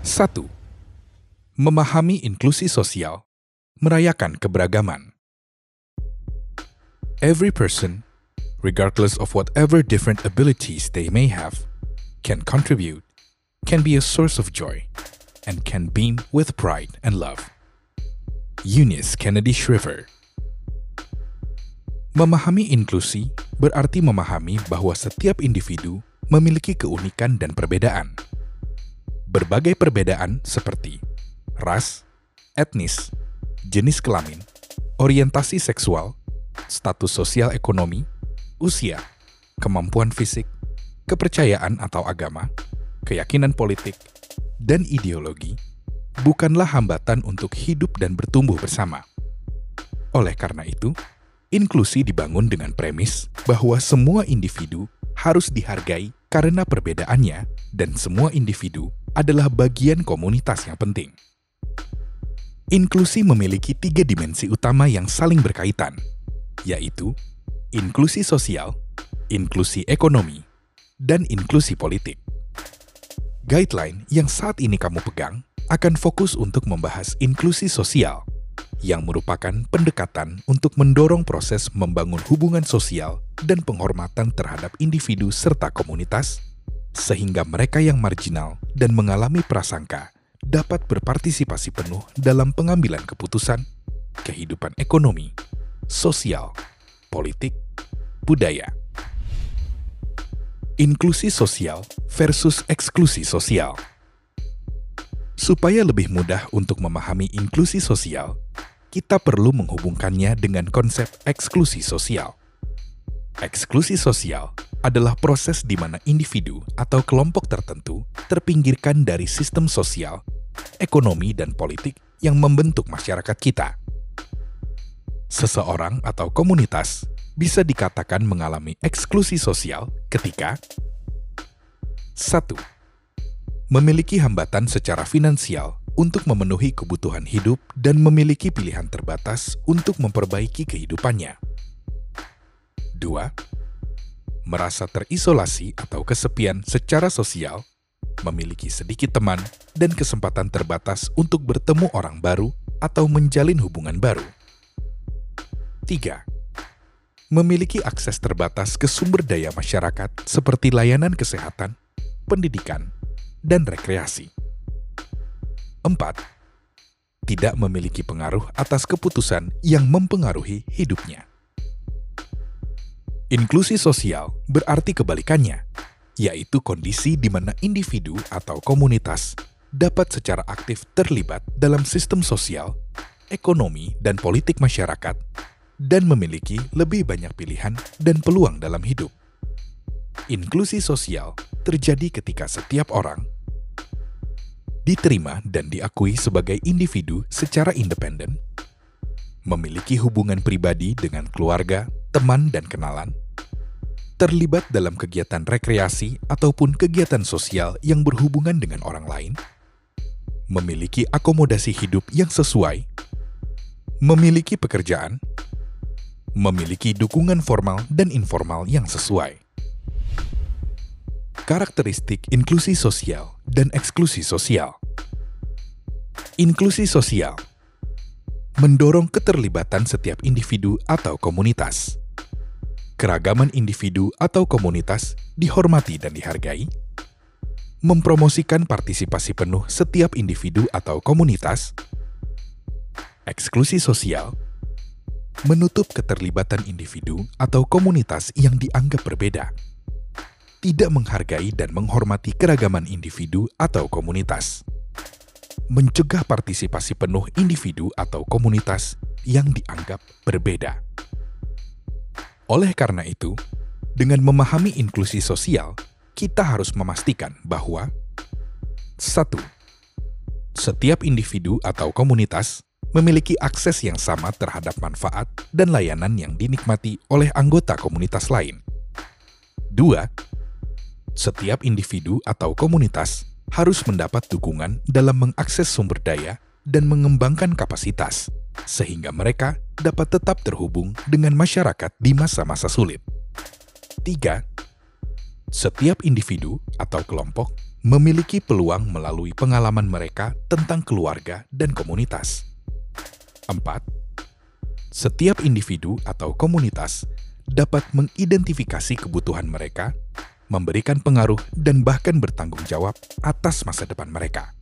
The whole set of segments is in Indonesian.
1. Memahami inklusi sosial, merayakan keberagaman. Every person, regardless of whatever different abilities they may have, can contribute, can be a source of joy, and can beam with pride and love. Eunice Kennedy Shriver Memahami inklusi berarti memahami bahwa setiap individu memiliki keunikan dan perbedaan. Berbagai perbedaan seperti ras, etnis, jenis kelamin, orientasi seksual, status sosial ekonomi, usia, kemampuan fisik, kepercayaan atau agama, keyakinan politik, dan ideologi bukanlah hambatan untuk hidup dan bertumbuh bersama. Oleh karena itu, inklusi dibangun dengan premis bahwa semua individu harus dihargai karena perbedaannya, dan semua individu adalah bagian komunitas yang penting. Inklusi memiliki tiga dimensi utama yang saling berkaitan, yaitu inklusi sosial, inklusi ekonomi, dan inklusi politik. Guideline yang saat ini kamu pegang akan fokus untuk membahas inklusi sosial, yang merupakan pendekatan untuk mendorong proses membangun hubungan sosial dan penghormatan terhadap individu serta komunitas sehingga mereka yang marginal dan mengalami prasangka dapat berpartisipasi penuh dalam pengambilan keputusan, kehidupan ekonomi, sosial, politik, budaya. Inklusi sosial versus eksklusi sosial. Supaya lebih mudah untuk memahami inklusi sosial, kita perlu menghubungkannya dengan konsep eksklusi sosial. Eksklusi sosial adalah proses di mana individu atau kelompok tertentu terpinggirkan dari sistem sosial, ekonomi, dan politik yang membentuk masyarakat kita. Seseorang atau komunitas bisa dikatakan mengalami eksklusi sosial ketika 1. Memiliki hambatan secara finansial untuk memenuhi kebutuhan hidup dan memiliki pilihan terbatas untuk memperbaiki kehidupannya. 2 merasa terisolasi atau kesepian secara sosial, memiliki sedikit teman, dan kesempatan terbatas untuk bertemu orang baru atau menjalin hubungan baru. 3. Memiliki akses terbatas ke sumber daya masyarakat seperti layanan kesehatan, pendidikan, dan rekreasi. 4. Tidak memiliki pengaruh atas keputusan yang mempengaruhi hidupnya. Inklusi sosial berarti kebalikannya, yaitu kondisi di mana individu atau komunitas dapat secara aktif terlibat dalam sistem sosial, ekonomi, dan politik masyarakat, dan memiliki lebih banyak pilihan dan peluang dalam hidup. Inklusi sosial terjadi ketika setiap orang diterima dan diakui sebagai individu secara independen, memiliki hubungan pribadi dengan keluarga, teman, dan kenalan, terlibat dalam kegiatan rekreasi ataupun kegiatan sosial yang berhubungan dengan orang lain, memiliki akomodasi hidup yang sesuai, memiliki pekerjaan, memiliki dukungan formal dan informal yang sesuai. Karakteristik inklusi sosial dan eksklusi sosial. Inklusi sosial mendorong keterlibatan setiap individu atau komunitas. Keragaman individu atau komunitas dihormati dan dihargai, mempromosikan partisipasi penuh setiap individu atau komunitas, eksklusi sosial, menutup keterlibatan individu atau komunitas yang dianggap berbeda, tidak menghargai dan menghormati keragaman individu atau komunitas mencegah partisipasi penuh individu atau komunitas yang dianggap berbeda. Oleh karena itu, dengan memahami inklusi sosial, kita harus memastikan bahwa satu, Setiap individu atau komunitas memiliki akses yang sama terhadap manfaat dan layanan yang dinikmati oleh anggota komunitas lain. Dua, Setiap individu atau komunitas harus mendapat dukungan dalam mengakses sumber daya dan mengembangkan kapasitas, sehingga mereka dapat tetap terhubung dengan masyarakat di masa-masa sulit. 3. Setiap individu atau kelompok memiliki peluang melalui pengalaman mereka tentang keluarga dan komunitas. 4. Setiap individu atau komunitas dapat mengidentifikasi kebutuhan mereka, memberikan pengaruh, dan bahkan bertanggung jawab atas masa depan mereka.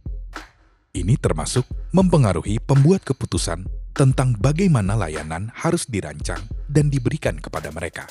Ini termasuk mempengaruhi pembuat keputusan tentang bagaimana layanan harus dirancang dan diberikan kepada mereka.